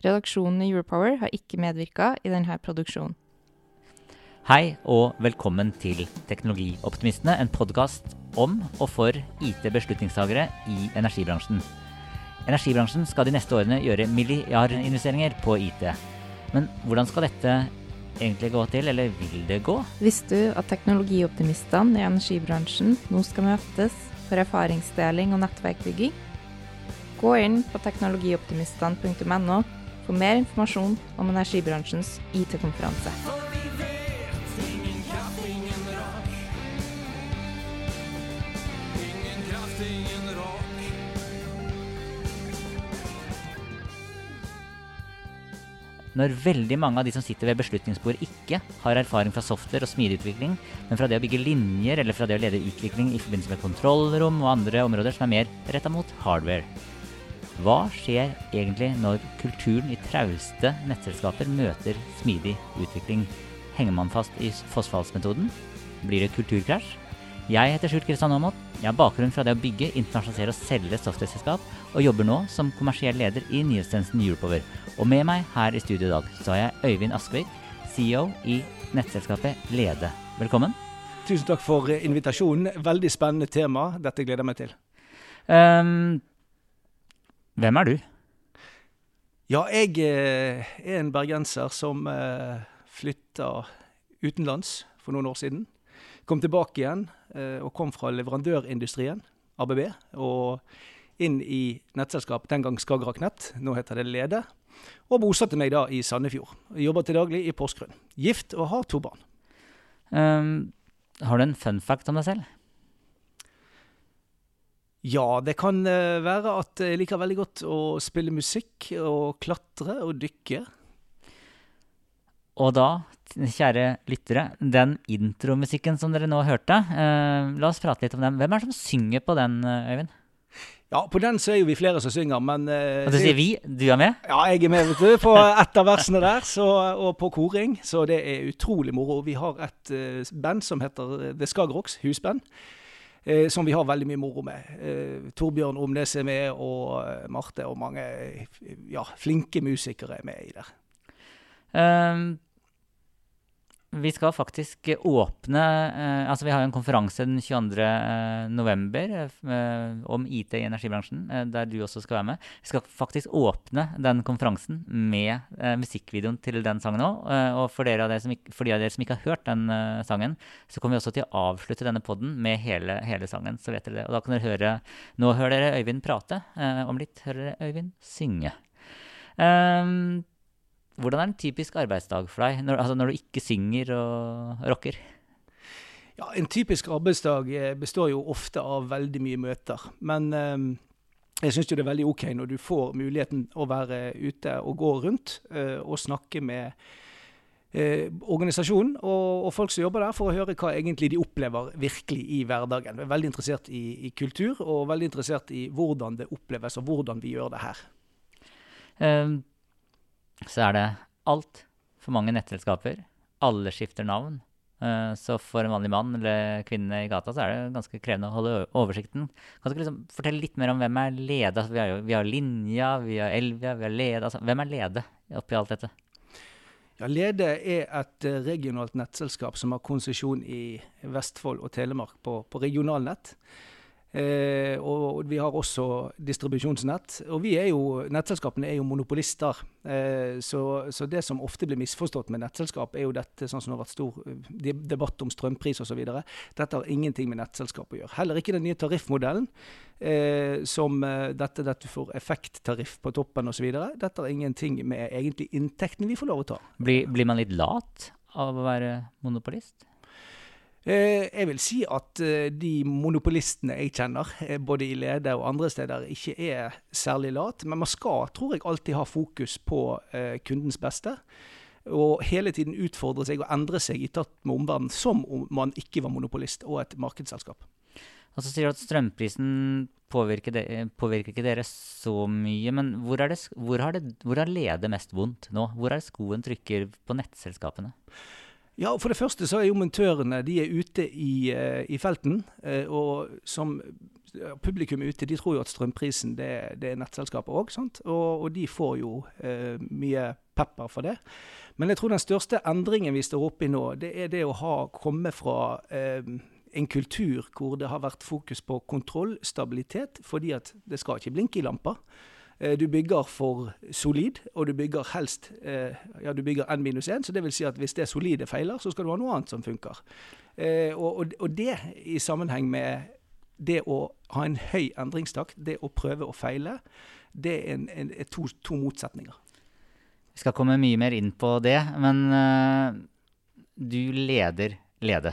Redaksjonen i Europower har ikke medvirka i denne produksjonen. Hei og velkommen til Teknologioptimistene, en podkast om og for IT-beslutningstagere i energibransjen. Energibransjen skal de neste årene gjøre milliardinvesteringer på IT. Men hvordan skal dette egentlig gå til, eller vil det gå? Visste du at teknologioptimistene i energibransjen nå skal møtes for erfaringsdeling og nettverkbygging? Gå inn på teknologioptimistene.no for mer informasjon om energibransjens IT-konferanse. Når veldig mange av de som sitter ved beslutningsbord ikke har erfaring fra software og smidigutvikling, men fra det å bygge linjer eller fra det å lede utvikling i forbindelse med kontrollrom og andre områder som er mer retta mot hardware. Hva skjer egentlig når kulturen i trauste nettselskaper møter smidig utvikling? Henger man fast i fossfallsmetoden? Blir det kulturkrasj? Jeg heter Sjult Kristian Aamodt. Jeg har bakgrunn fra det å bygge, internasjonalisere og selge softwareselskap, og jobber nå som kommersiell leder i nyhetstjenesten Europower. Og med meg her i studio i dag så har jeg Øyvind Askvik, CEO i nettselskapet Lede. Velkommen. Tusen takk for invitasjonen. Veldig spennende tema. Dette gleder jeg meg til. Um, hvem er du? Ja, jeg er en bergenser som flytta utenlands for noen år siden. Kom tilbake igjen og kom fra leverandørindustrien, ABB, og inn i nettselskapet, den gang Skagerrak Nett, nå heter det Lede. Og bosatte meg da i Sandefjord. Jobber til daglig i Porsgrunn. Gift og har to barn. Um, har du en fun fact om deg selv? Ja, det kan være at jeg liker veldig godt å spille musikk og klatre og dykke. Og da, kjære lyttere, den intromusikken som dere nå hørte, eh, la oss prate litt om den. Hvem er det som synger på den, Øyvind? Ja, på den så er jo vi flere som synger, men eh, Og du sier vi? Du er med? Ja, jeg er med, vet du. På ett av versene der, så, og på koring. Så det er utrolig moro. Vi har et uh, band som heter The Skagerrocks, husband. Eh, som vi har veldig mye moro med. Eh, Torbjørn Omnes er med, og Marte og mange ja, flinke musikere er med i det. Um, vi skal faktisk åpne eh, Altså, vi har jo en konferanse den 22. Eh, november eh, om IT i energibransjen, der du også skal være med. Vi skal faktisk åpne den konferansen med musikkvideoen til den sangen òg. og for, ikke, for de av dere som ikke har hørt den sangen, så kommer vi også til å avslutte denne poden med hele, hele, sangen. Så vet dere det. Og da kan dere høre Nå hører dere Øyvind prate. om litt hører dere Øyvind synge. Um, hvordan er en typisk arbeidsdag for deg, når, altså når du ikke synger og rocker? Ja, En typisk arbeidsdag består jo ofte av veldig mye møter. Men eh, jeg syns det er veldig OK når du får muligheten å være ute og gå rundt eh, og snakke med eh, organisasjonen og, og, folk som jobber der, for å høre hva egentlig de opplever virkelig i hverdagen. Jeg er veldig interessert i, i kultur, og veldig interessert i hvordan det oppleves, og hvordan vi gjør det her. Um så er det altfor mange nettselskaper. Alle skifter navn. Så for en vanlig mann eller kvinne i gata så er det ganske krevende å holde oversikten. Kan du liksom fortelle litt mer om hvem er Lede? Vi, har jo, vi har Linja, vi har Elvia, vi har Lede. Altså, hvem er Lede oppi alt dette? Ja, Lede er et regionalt nettselskap som har konsesjon i Vestfold og Telemark på, på regionalnett. Eh, og vi har også distribusjonsnett. Og vi er jo, nettselskapene er jo monopolister. Eh, så, så, det som ofte blir misforstått med nettselskap, er jo dette sånn som har vært stor eh, debatt om strømpris osv. Dette har ingenting med nettselskap å gjøre. Heller ikke den nye tariffmodellen, eh, som dette dette, du får effekttariff på toppen osv. Dette har ingenting med egentlig inntektene vi får lov å ta. Blir, blir man litt lat av å være monopolist? Eh, jeg vil si at eh, de monopolistene jeg kjenner, eh, både i Lede og andre steder, ikke er særlig lat. Men man skal, tror jeg, alltid ha fokus på kundens beste. Og hele tiden utfordre seg og endre seg i takt med omverdenen, som om man ikke var monopolist og et markedsselskap. Og så sier du at strømprisen påvirker, de, påvirker ikke dere så mye. Men hvor, det, hvor, har det, hvor har Lede mest vondt nå? Hvor er det skoen trykker på nettselskapene? Ja, For det første så er jo montørene de er ute i, uh, i felten. Uh, og som publikum ute, de tror jo at strømprisen det, det er nettselskapet òg. Og, og, de får jo eh, mye pepper for det. Men jeg tror den største endringen vi står oppe i nå, det er det å ha komme fra en kultur hvor det har vært fokus på kontroll, stabilitet, fordi at det skal ikke blinke i lamper. Eh, du bygger for solid, og du bygger helst eh, ja, du bygger n-1, Så det vil si at hvis det solide feiler, så skal du ha noe annet som funker. Eh, og, og det i sammenheng med det å ha en høy endringstakt, det å prøve å feile, det er, en, en, er to, to, motsetninger. Vi skal komme mye mer inn på det, men uh, du leder Lede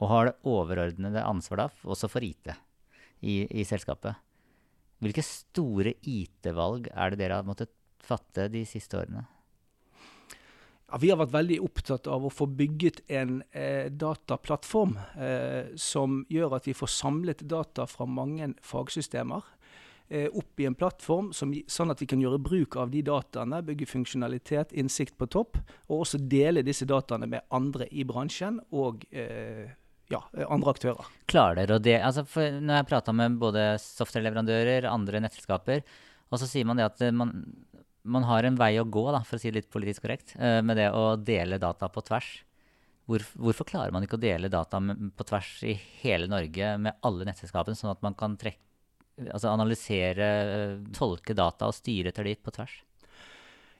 og har det overordnede ansvaret også for IT i, i selskapet. Hvilke store IT-valg er det dere har måttet fatte de siste årene? Ja, vi har vært veldig opptatt av å få bygget en eh, dataplattform eh, som gjør at vi får samlet data fra mange fagsystemer eh, opp i en plattform, som, sånn at vi kan gjøre bruk av de dataene, bygge funksjonalitet, innsikt på topp, og også dele disse dataene med andre i bransjen og eh, ja, andre aktører. Klarer dere å det? Altså når jeg prata med både software-leverandører, andre nettselskaper, og så sier man det at man, man, har en vei å gå, da, for å si det litt politisk korrekt, uh, med det å dele data på tvers. Hvor, hvorfor klarer man ikke å dele data på tvers i hele Norge med alle nettselskapene, sånn at man kan trekke, altså analysere, tolke data og styre etter dit på tvers?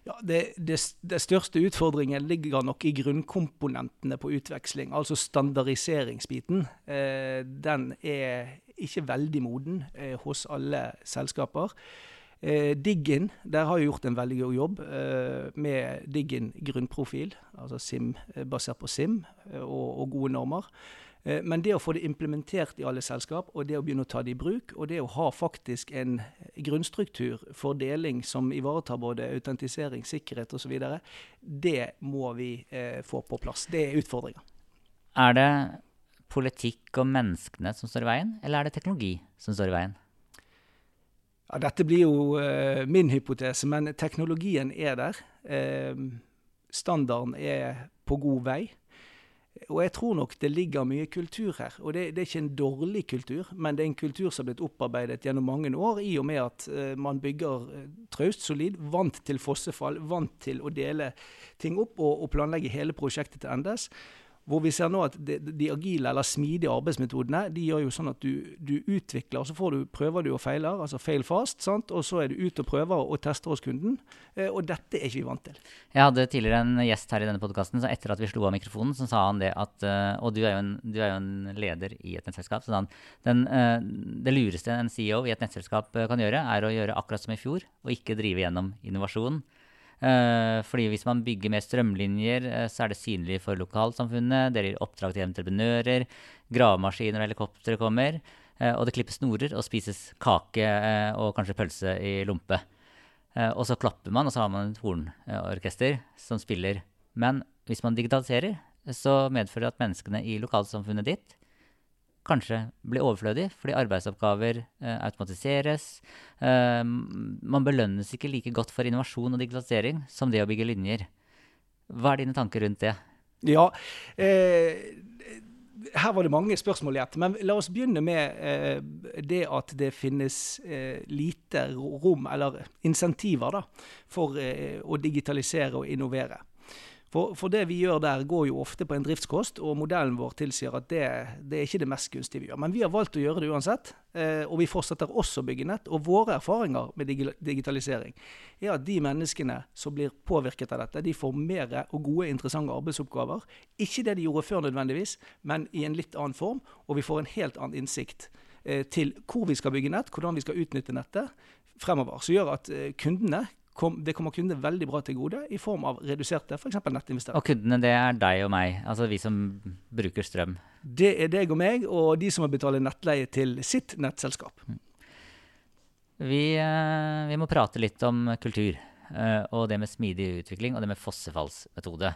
Ja, det, det, det, største utfordringen ligger nok i grunnkomponentene på utveksling, altså standardiseringsbiten. Eh, den er ikke veldig moden eh, hos alle selskaper. Eh, Diggin der har jo gjort en veldig god jobb eh, med Diggin grunnprofil, altså SIM, eh, basert på SIM eh, og, og gode normer. Eh, men det å få det implementert i alle selskap, og det å begynne å ta det i bruk, og det å ha faktisk en grunnstruktur for deling som ivaretar både autentisering, sikkerhet osv., det må vi eh, få på plass. Det er utfordringa. Er det politikk og menneskene som står i veien, eller er det teknologi som står i veien? Ja, dette blir jo eh, min hypotese, men teknologien er der. Standarden er på god vei. Og jeg tror nok det ligger mye kultur her. Og det, det, er ikke en dårlig kultur, men det er en kultur som har blitt opparbeidet gjennom mange år, i og med at uh, man bygger uh, traust, solid, vant til fossefall, vant til å dele ting opp og, og planlegge hele prosjektet til endes. Hvor vi ser nå at de, de, agile eller smidige arbeidsmetodene de gjør jo sånn at du, du utvikler, og så du, prøver du og feiler, altså fail fast, sant? og så er du ute og prøver og tester hos kunden. Eh, og dette er ikke vi vant til. Jeg hadde tidligere en gjest her i denne podkasten, etter at vi slo av mikrofonen, så sa han det at uh, Og du er, en, du er, jo en, leder i et nettselskap. Så han, den, uh, det lureste en CEO i et nettselskap kan gjøre, er å gjøre akkurat som i fjor, og ikke drive gjennom innovasjon. Uh, fordi hvis man bygger mer strømlinjer, uh, så er det synlig for lokalsamfunnet. Det gir oppdrag til entreprenører. Gravemaskiner og helikoptre kommer. Uh, og det klippes snorer og spises kake og kanskje pølse i lompe. og så klapper man, og så har man et hornorkester som spiller. Men hvis man digitaliserer, så medfører det at menneskene i lokalsamfunnet ditt kanskje blir overflødig fordi arbeidsoppgaver eh, automatiseres. Eh, man belønnes ikke like godt for innovasjon og digitalisering som det å bygge linjer. Hva er dine tanker rundt det? Ja, eh, her var det mange spørsmål i ett. Men la oss begynne med eh, det at det finnes eh, lite rom, eller insentiver, da, for eh, å digitalisere og innovere. For, for, det vi gjør der, går jo ofte på en driftskost, og modellen vår tilsier at det, det, er ikke det mest gunstige vi gjør. Men vi har valgt å gjøre det uansett, eh, og vi fortsetter også å bygge nett. Og våre erfaringer med digitalisering er at de menneskene som blir påvirket av dette, de får mer og gode, interessante arbeidsoppgaver. Ikke det de gjorde før nødvendigvis, men i en litt annen form. Og vi får en helt annen innsikt eh, til hvor vi skal bygge nett, hvordan vi skal utnytte nettet fremover. Som gjør at eh, kundene kom, det kommer kundene veldig bra til gode i form av reduserte f.eks. nettinvesteringer. Og kundene, det er deg og meg, altså vi som bruker strøm? Det er deg og meg, og de som må betale nettleie til sitt nettselskap. Vi, eh, vi må prate litt om kultur, eh, og det med smidig utvikling, og det med fossefallsmetode.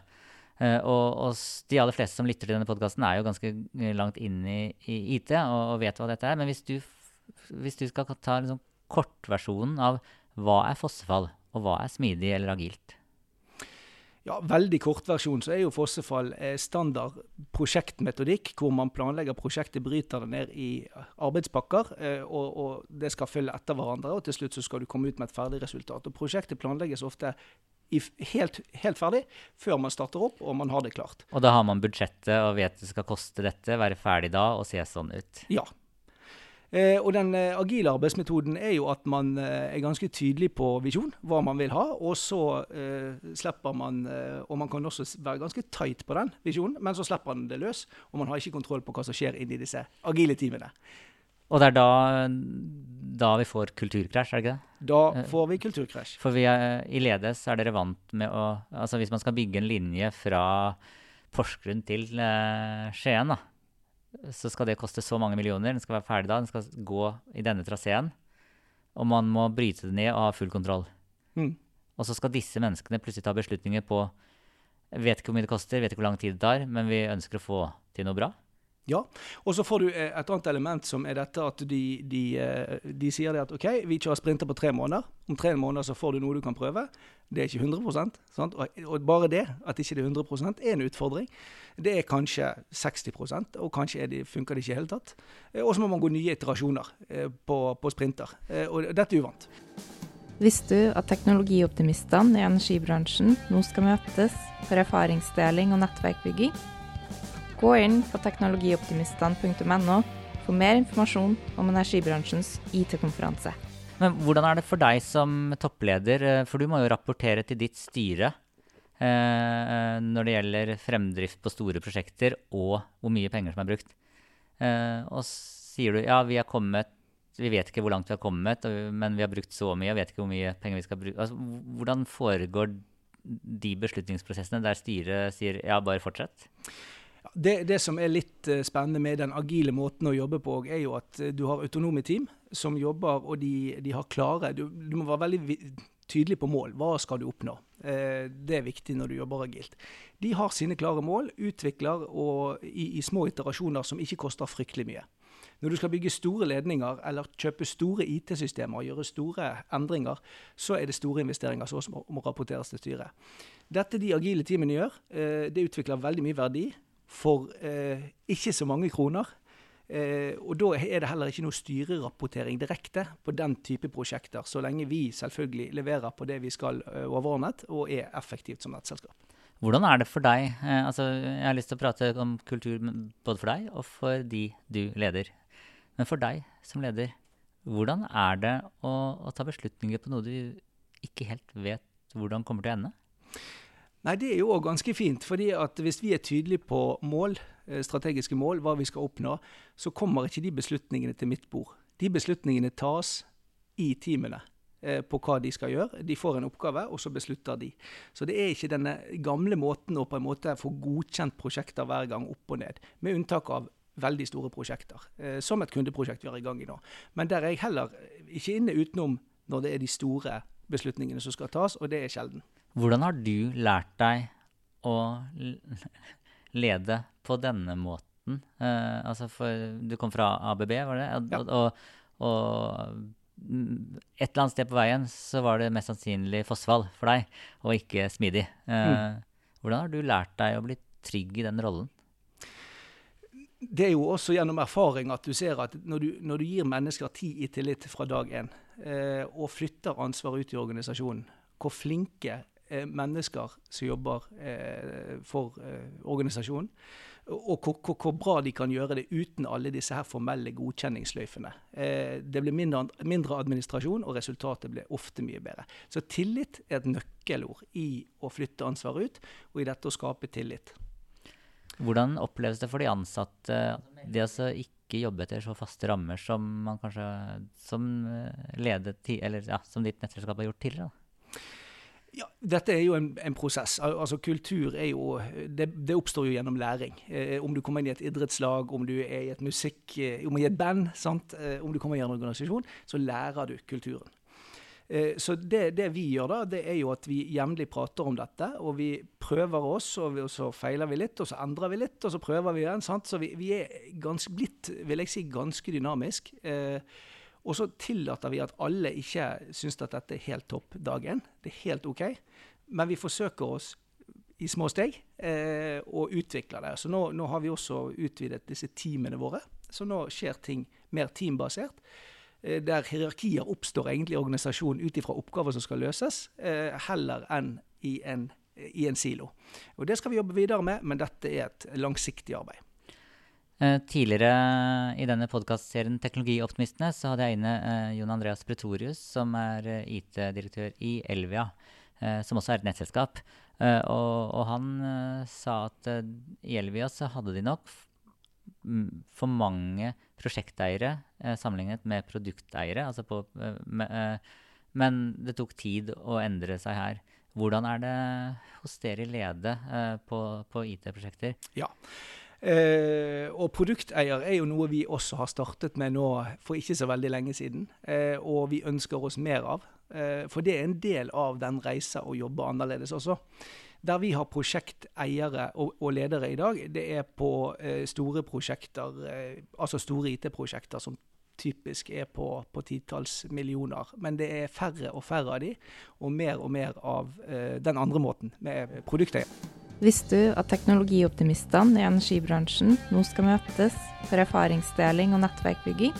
Eh, og, og de aller fleste som lytter til denne podkasten, er jo ganske langt inn i, i IT og, og vet hva dette er. Men hvis du, hvis du skal ta liksom kortversjonen av hva er fossefall, og hva er smidig eller agilt? Ja, Veldig kortversjon så er jo fossefall eh, standard prosjektmetodikk, hvor man planlegger prosjektet, bryter det ned i arbeidspakker, eh, og, og det skal følge etter hverandre. og Til slutt så skal du komme ut med et ferdig resultat. Og Prosjektet planlegges ofte i, helt, helt ferdig før man starter opp og man har det klart. Og da har man budsjettet og vet det skal koste dette, være ferdig da og se sånn ut. Ja. Eh, og den eh, agile arbeidsmetoden er jo at man eh, er ganske tydelig på visjon, hva man vil ha, og så eh, slipper man eh, Og man kan også være ganske tight på den visjonen, men så slipper man det løs, og man har ikke kontroll på hva som skjer inni disse agile teamene. Og det er da, da vi får kulturkrasj, er det ikke det? Da Eh. får vi kulturkrasj. For vi er, i Ledes er dere vant med å Altså hvis man skal bygge en linje fra Porsgrunn til Skien, da, så skal det koste så mange millioner. Den skal være ferdig da. Den skal gå i denne traseen. Og man må bryte det ned og ha full kontroll. Mm. Og så skal disse menneskene plutselig ta beslutninger på Vet ikke hvor mye det koster, vet ikke hvor lang tid det tar, men vi ønsker å få til noe bra. Ja, og så får du eh, et annet element som er dette at de, de, eh, de sier det at OK, vi kjører sprinter på tre måneder. Om tre måneder så får du noe du kan prøve. Det er ikke 100 sant? Og, bare det, at ikke det er 100 er en utfordring. Det er kanskje 60% og kanskje det, funker det ikke i hele tatt. Eh, Og så må man gå nye iterasjoner på, på sprinter. Og dette er uvant. Visste du at teknologioptimistene i energibransjen nå skal møtes for erfaringsdeling og nettverkbygging? Gå inn på teknologioptimistene.no for mer informasjon om energibransjens IT-konferanse. Men hvordan er det for deg som toppleder, eh, for du må jo rapportere til ditt styre eh, når det gjelder fremdrift på store prosjekter og hvor mye penger som er brukt. Eh, og sier du ja, vi har kommet vi vet ikke hvor langt vi har kommet, men vi har brukt så mye, og vet ikke hvor mye penger vi skal bruke. Altså, hvordan foregår de beslutningsprosessene der styret sier ja, bare fortsett? Det, det som er litt eh, spennende med den agile måten å jobbe på, er jo at eh, du har autonome team som jobber, og de, de har klare du, du må være veldig tydelig på mål. Hva skal du oppnå? Eh, det er viktig når du jobber agilt. De har sine klare mål, utvikler og i, i små iterasjoner som ikke koster fryktelig mye. Når du skal bygge store ledninger eller kjøpe store IT-systemer og gjøre store endringer, så er det store investeringer som må, rapporteres til styret. Dette de agile teamene gjør, det utvikler veldig mye verdi for eh, ikke så mange kroner. Eh, og da er det heller ikke noe styrerapportering direkte på den type prosjekter, så lenge vi selvfølgelig leverer på det vi skal eh, overordnet og er effektivt som nettselskap. Hvordan er det for deg? Eh, altså, jeg har lyst til å prate om kultur både for deg og for de du leder. Men for deg som leder, hvordan er det å, å ta beslutninger på noe du ikke helt vet hvordan kommer til å ende? Nei, Det er jo òg ganske fint. fordi at Hvis vi er tydelige på mål, eh, strategiske mål, hva vi skal oppnå, så kommer ikke de beslutningene til mitt bord. De beslutningene tas i teamene eh, på hva de skal gjøre. De får en oppgave, og så beslutter de. Så det er ikke denne gamle måten å på en måte få godkjent prosjekter hver gang opp og ned. Med unntak av veldig store prosjekter, eh, som et kundeprosjekt vi har i gang i nå. Men der er jeg heller ikke inne utenom når det er de store beslutningene som skal tas, og det er sjelden. Hvordan har du lært deg å lede på denne måten? Uh, altså for, du kom fra ABB, var det? Ja. og, og mm, et eller annet sted på veien så var det mest sannsynlig fossefall for deg, og ikke smidig. Eh, Hvordan har du lært deg å bli trygg i den rollen? det er jo også gjennom erfaring at du ser at når du, når du gir mennesker tid i tillit fra dag én, eh, og flytter ansvar ut i organisasjonen, hvor flinke mennesker som jobber eh, for eh, organisasjonen, og hvor, hvor, bra de kan gjøre det uten alle disse her formelle godkjenningsløyfene. Eh, det blir mindre, mindre administrasjon, og resultatet blir ofte mye bedre. Så tillit er et nøkkelord i å flytte ansvar ut, og i dette å skape tillit. Hvordan oppleves det for de ansatte det å ikke jobbe etter så faste rammer som man kanskje som eh, ledet eller ja, som ditt nettselskap har gjort tidligere? da? Ja, Dette er jo en, en prosess. Altså Kultur er jo det, det, oppstår jo gjennom læring. Eh, om du kommer inn i et idrettslag, om du er i et musikk, eh, om i et band? Eh, om du kommer i en organisasjon, så lærer du kulturen. Eh, så det, det, vi gjør da, det er jo at vi jevnlig prater om dette. Og vi prøver oss, og, vi, og, så feiler vi litt, og så endrer vi litt, og så prøver vi igjen. sant? Så vi, vi er blitt, vil jeg si, ganske dynamisk. Eh, og så tillater vi at alle ikke syns at dette er helt topp dag én. Det er helt OK. Men vi forsøker oss i små steg eh, og utvikler det. Så nå, nå, har vi også utvidet disse teamene våre. Så nå skjer ting mer teambasert. Eh, der hierarkier oppstår egentlig i organisasjonen ut ifra oppgaver som skal løses, eh, heller enn i en, i en silo. Og Det skal vi jobbe videre med, men dette er et langsiktig arbeid. Eh, tidligere i denne podkastserien Teknologioptimistene så hadde jeg inne eh, Jon Andreas Pretorius, som er eh, IT-direktør i Elvia, som også er et nettselskap. Og, og, han sa at i Elvia så hadde de nok for mange prosjekteiere sammenlignet med produkteiere. Altså på, med, men det tok tid å endre seg her. Hvordan er det hos dere i Lede på, på IT-prosjekter? Ja, Eh, og produkteier er jo noe vi også har startet med nå for ikke så veldig lenge siden. Eh, og vi ønsker oss mer av. Eh, for det er en del av den reisa å jobbe annerledes også. Der vi har prosjekteiere og, og ledere i dag, det er på eh, store prosjekter, eh, altså store IT-prosjekter som typisk er på, på titalls millioner. Men det er færre og færre av de, og mer og mer av eh, den andre måten, med produkteier. Visste du at teknologioptimistene i energibransjen nå skal møtes for erfaringsdeling og nettverkbygging?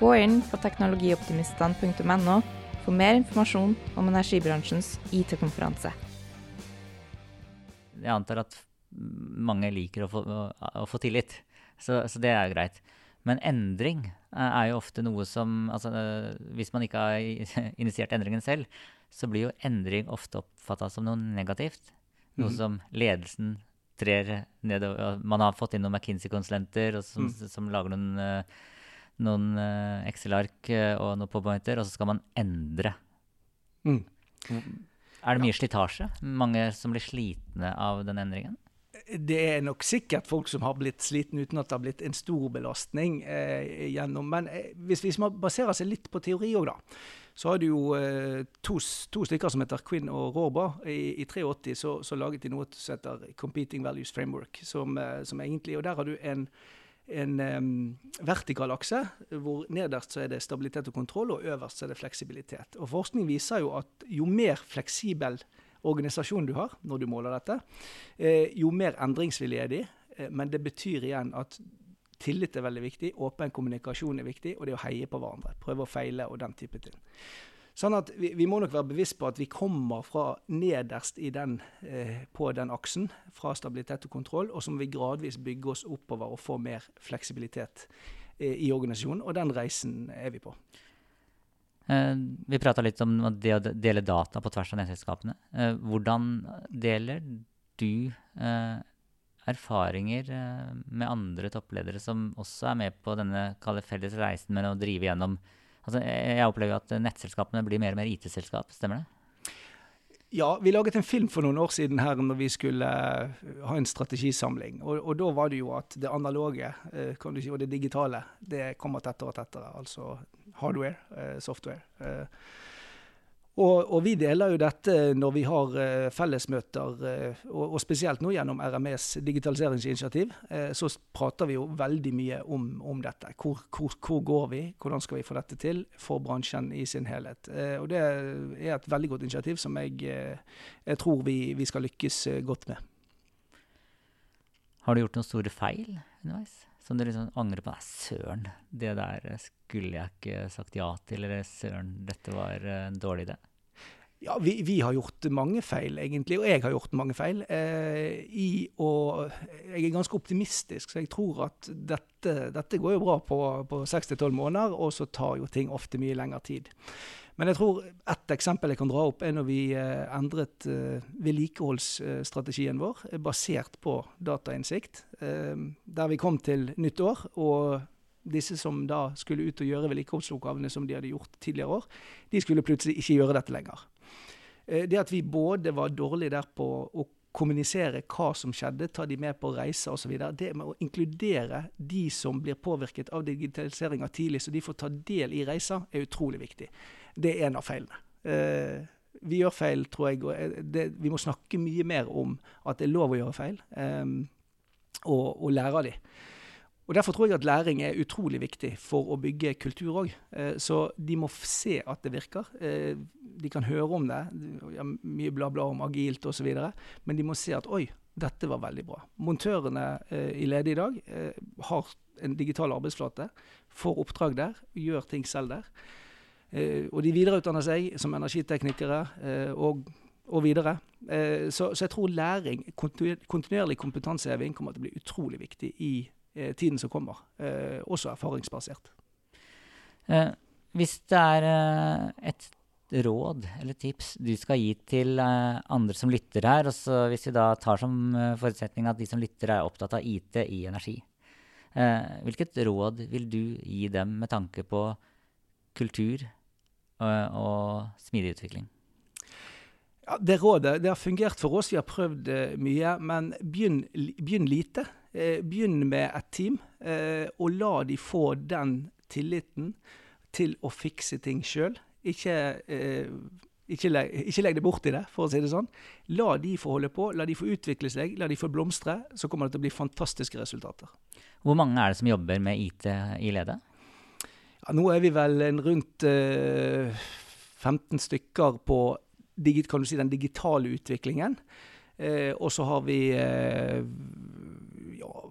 Gå inn på teknologioptimistene.no for mer informasjon om energibransjens IT-konferanse. Jeg antar at mange liker å få, å få tillit, så, så, det er jo greit. Men endring er jo ofte noe som altså, Hvis man ikke har initiert endringen selv, så blir jo endring ofte oppfatta som noe negativt. Noe mm. som ledelsen trer nedover. Man har fått inn noen McKinsey-konsulenter som, mm. som, lager noen, uh, noen uh, Excel-ark uh, og noen PowerPointer, og så skal man endre. Mm. Er det mye ja. slitasje? Mange som blir slitne av den endringen? Det er nok sikkert folk som har blitt slitne uten at det har blitt en stor belastning eh, gjennom. Men eh, hvis vi baserer seg litt på teori òg, da så har du jo eh, to, to, stykker som heter Quinn og Råba. I, i 83 så, så, laget de noe som heter Competing Values Framework. Som, eh, som egentlig, og Der har du en, en um, vertikal akse, hvor nederst så er det stabilitet og kontroll, og øverst så er det fleksibilitet. Og Forskning viser jo at jo mer fleksibel organisasjon du har når du måler dette, eh, jo mer endringsvillig er de. Eh, men det betyr igjen at Tillit er veldig viktig, åpen kommunikasjon er viktig, og det å heie på hverandre. Prøve å feile og den type ting. Sånn at vi, vi må nok være bevisst på at vi kommer fra nederst den, eh, på den aksen, fra stabilitet og kontroll, og så må vi gradvis bygge oss oppover og få mer fleksibilitet eh, i organisasjonen. Og den reisen er vi på. Eh, vi prata litt om det å dele data på tvers av nettselskapene. Eh, hvordan deler du eh, erfaringer med andre toppledere som også er med på denne felles reisen med å drive gjennom altså Jeg opplever at nettselskapene blir mer og mer IT-selskap, stemmer det? Ja, vi laget en film for noen år siden her når vi skulle ha en strategisamling. Og, og da var det jo at det analoge si, og det digitale det kommer tettere og tettere. Altså hardware, software. Og, og, vi deler jo dette når vi har uh, fellesmøter, og, og, spesielt nå gjennom RMEs digitaliseringsinitiativ. Så prater vi jo veldig mye om, om dette. Hvor, hvor, hvor, går vi? Hvordan skal vi få dette til for bransjen i sin helhet? og Det er et veldig godt initiativ som jeg, jeg tror vi, vi, skal lykkes godt med. Har du gjort noen store feil underveis? Som du liksom angrer på? Nei, søren, det der skulle jeg ikke sagt ja til. Eller søren, dette var en dårlig idé. Ja, vi, vi, har gjort mange feil, egentlig. Og jeg har gjort mange feil. Eh, i, og jeg er ganske optimistisk, så jeg tror at dette, dette går jo bra på, på 6-12 måneder. Og så tar jo ting ofte mye lengre tid. Men jeg tror ett eksempel jeg kan dra opp, er når vi eh, endret eh, vedlikeholdsstrategien vår, eh, basert på datainnsikt. Der vi kom til nytt år, og disse som da skulle ut og gjøre vedlikeholdsoppgavene som de hadde gjort tidligere år, de skulle plutselig ikke gjøre dette lenger. Det at vi både var dårlige der på å kommunisere hva som skjedde, ta de med på reiser osv. Det med å inkludere de som blir påvirket av digitaliseringa tidlig, så de får ta del i reiser, er utrolig viktig. Det er en av feilene. Eh, vi gjør feil, tror jeg. og det, Vi må snakke mye mer om at det er lov å gjøre feil, eh, og, og lære av de. Og Derfor tror jeg at læring er utrolig viktig for å bygge kultur òg. Eh, så de må se at det virker. Eh, de kan høre om det, mye bla, bla om agilt osv., men de må se at oi, dette var veldig bra. Montørene eh, i Lede i dag har en digital arbeidsflate, får oppdrag der, gjør ting selv der. Og de videreutdanner seg som energiteknikere og, og videre. så, så, jeg tror læring, kontinuerlig kompetanseheving, kommer til å bli utrolig viktig i Eh, tiden som kommer. Eh, også erfaringsbasert. Eh, hvis det er et råd eller tips du skal gi til andre som lytter her, og så hvis vi da tar som forutsetning at de som lytter er opptatt av IT i energi, hvilket råd vil du gi dem med tanke på kultur og, og smidig utvikling? Ja, det rådet det har fungert for oss. Vi har prøvd mye. Men begynn, begynn lite. Eh, begynn med et team, eh, og la de få den tilliten til å fikse ting sjøl. Ikke, eh, ikke, ikke legg det bort i det, for å si det sånn. La de få holde på, la de få utvikle seg, la de få blomstre. Så kommer det til å bli fantastiske resultater. Hvor mange er det som jobber med IT i ledet? Ja, nå er vi vel rundt eh, 15 stykker på si, den digitale utviklingen. Eh, og så har vi uh,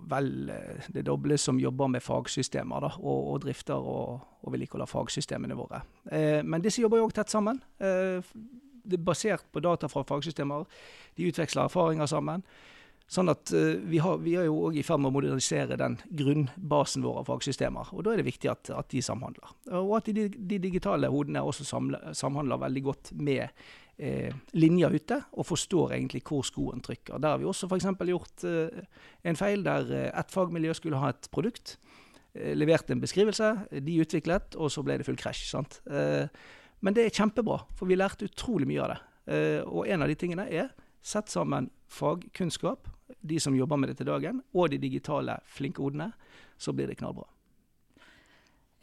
vel eh, det doble som jobber med fagsystemer da, og, og, drifter og, og vedlikeholder fagsystemene våre. Eh, men disse jobber jo òg tett sammen. Eh, det er basert på data fra fagsystemer. De utveksler erfaringer sammen. Sånn at uh, vi, har, vi, er jo òg i ferd med å modernisere den grunnbasen vår av fagsystemer. og Da er det viktig at, at de samhandler. Og at de, de digitale hodene også samler, samhandler veldig godt med eh, linjer ute, og forstår egentlig hvor skoen trykker. Der har vi også f.eks. gjort eh, en feil der et ett fagmiljø skulle ha et produkt. Eh, leverte en beskrivelse, de utviklet, og så ble det full krasj. sant? Eh, men det er kjempebra, for vi lærte utrolig mye av det. Eh, og en av de tingene er sett sammen fagkunnskap, de som jobber med det til dagen, og de digitale flinke hodene, så blir det knallbra.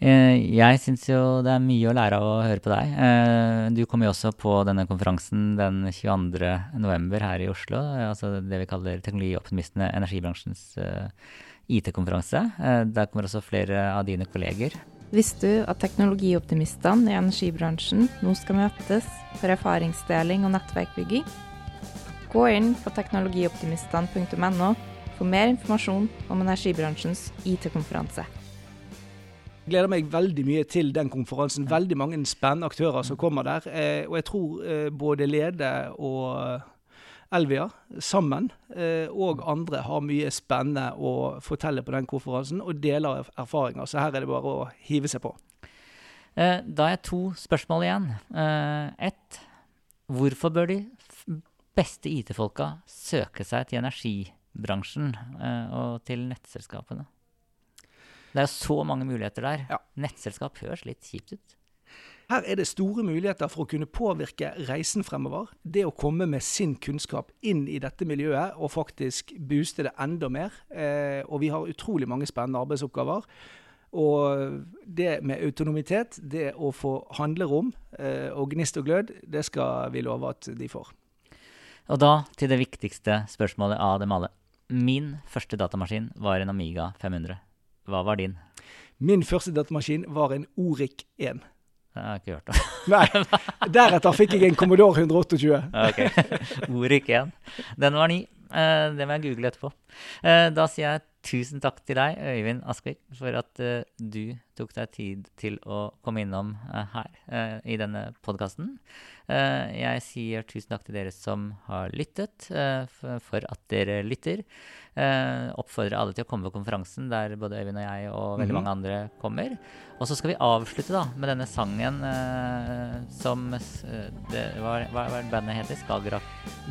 Eh, jeg syns jo det er mye å lære av å høre på deg. Eh, du kommer jo også på denne konferansen den 22.11. her i Oslo. Altså det vi kaller Teknologioptimistene, energibransjens eh, IT-konferanse. Der kommer også flere av dine kolleger. Visste du at teknologioptimistene i energibransjen nå skal møtes for erfaringsdeling og nettverkbygging? Gå inn på teknologioptimistene.no for mer informasjon om energibransjens IT-konferanse Jeg gleder meg veldig mye til den konferansen. Veldig mange spennende aktører som kommer der. Eh, og jeg tror eh, både Lede og Elvia sammen eh, og andre har mye spennende å fortelle på den konferansen, og deler erfaringer. Så her er det bare å hive seg på. Da har jeg to spørsmål igjen. Ett. Hvorfor bør de beste IT-folka søke seg til energibransjen og til nettselskapene? Det er jo så mange muligheter der. Ja. Nettselskap høres litt kjipt ut. Her er det store muligheter for å kunne påvirke reisen fremover. Det å komme med sin kunnskap inn i dette miljøet og faktisk booste det enda mer. Eh, og vi har utrolig mange spennende arbeidsoppgaver. Og det med autonomitet, det å få handlerom eh, og gnist og glød, det skal vi love at de får. Og da til det viktigste spørsmålet av dem alle. Min første datamaskin var en Amiga 500. Hva var din? Min første datamaskin var en Oric 1. Det har jeg ikke hørt om. Nei. Deretter fikk jeg en Commodore 128. ok. Oric 1. Den var ny. Uh, det må jeg google etterpå. Uh, da sier jeg tusen takk til deg, Øyvind Askvik, for at uh, du tok deg tid til å komme innom her i denne podkasten. jeg sier tusen takk til dere som har lyttet, for at dere lytter. Eh, oppfordrer alle til å komme på konferansen der både Øyvind og jeg og veldig -hmm. mange andre kommer. Og så skal vi avslutte da med denne sangen eh, som eh, det, hva, hva, hva bandet heter? Skagerrak?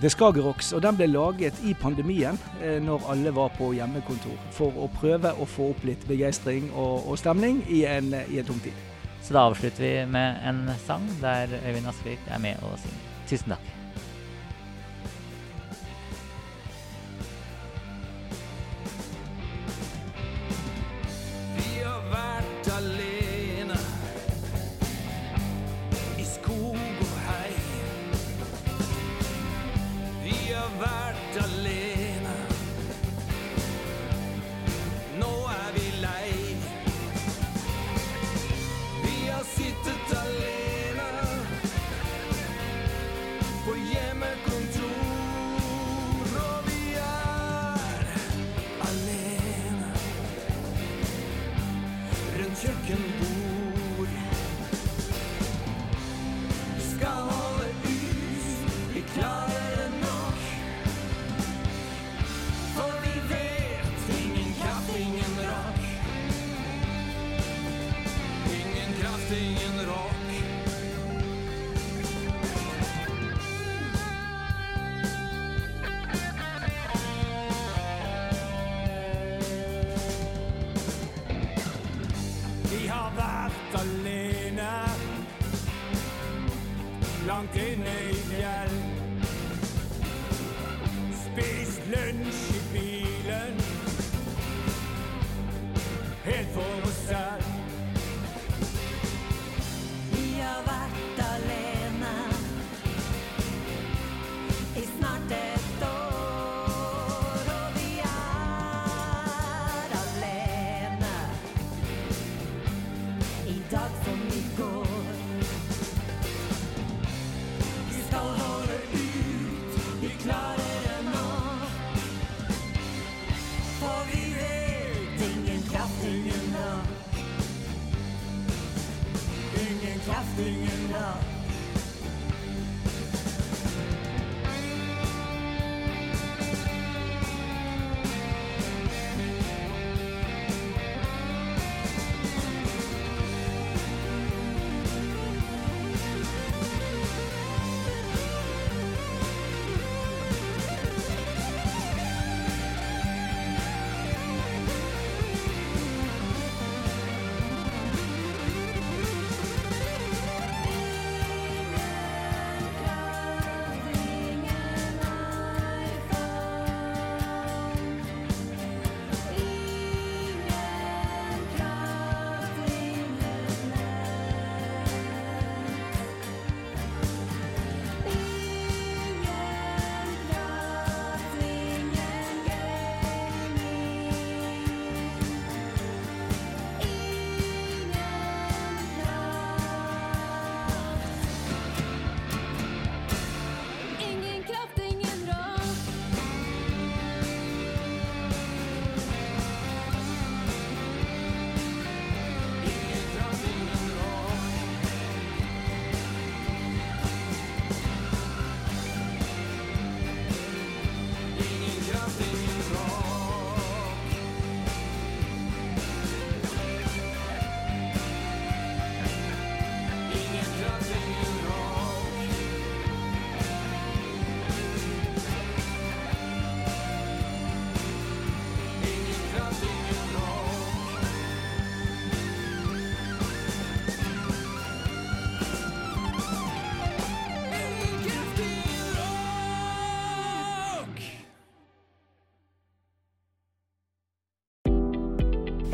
Det er Skagerrocks, og den ble laget i pandemien eh, når alle var på hjemmekontor. For å prøve å få opp litt begeistring og, og stemning i en, i en tung tid. Så da avslutter vi med en sang der Øyvind Askvik er med og synger. Tusen takk.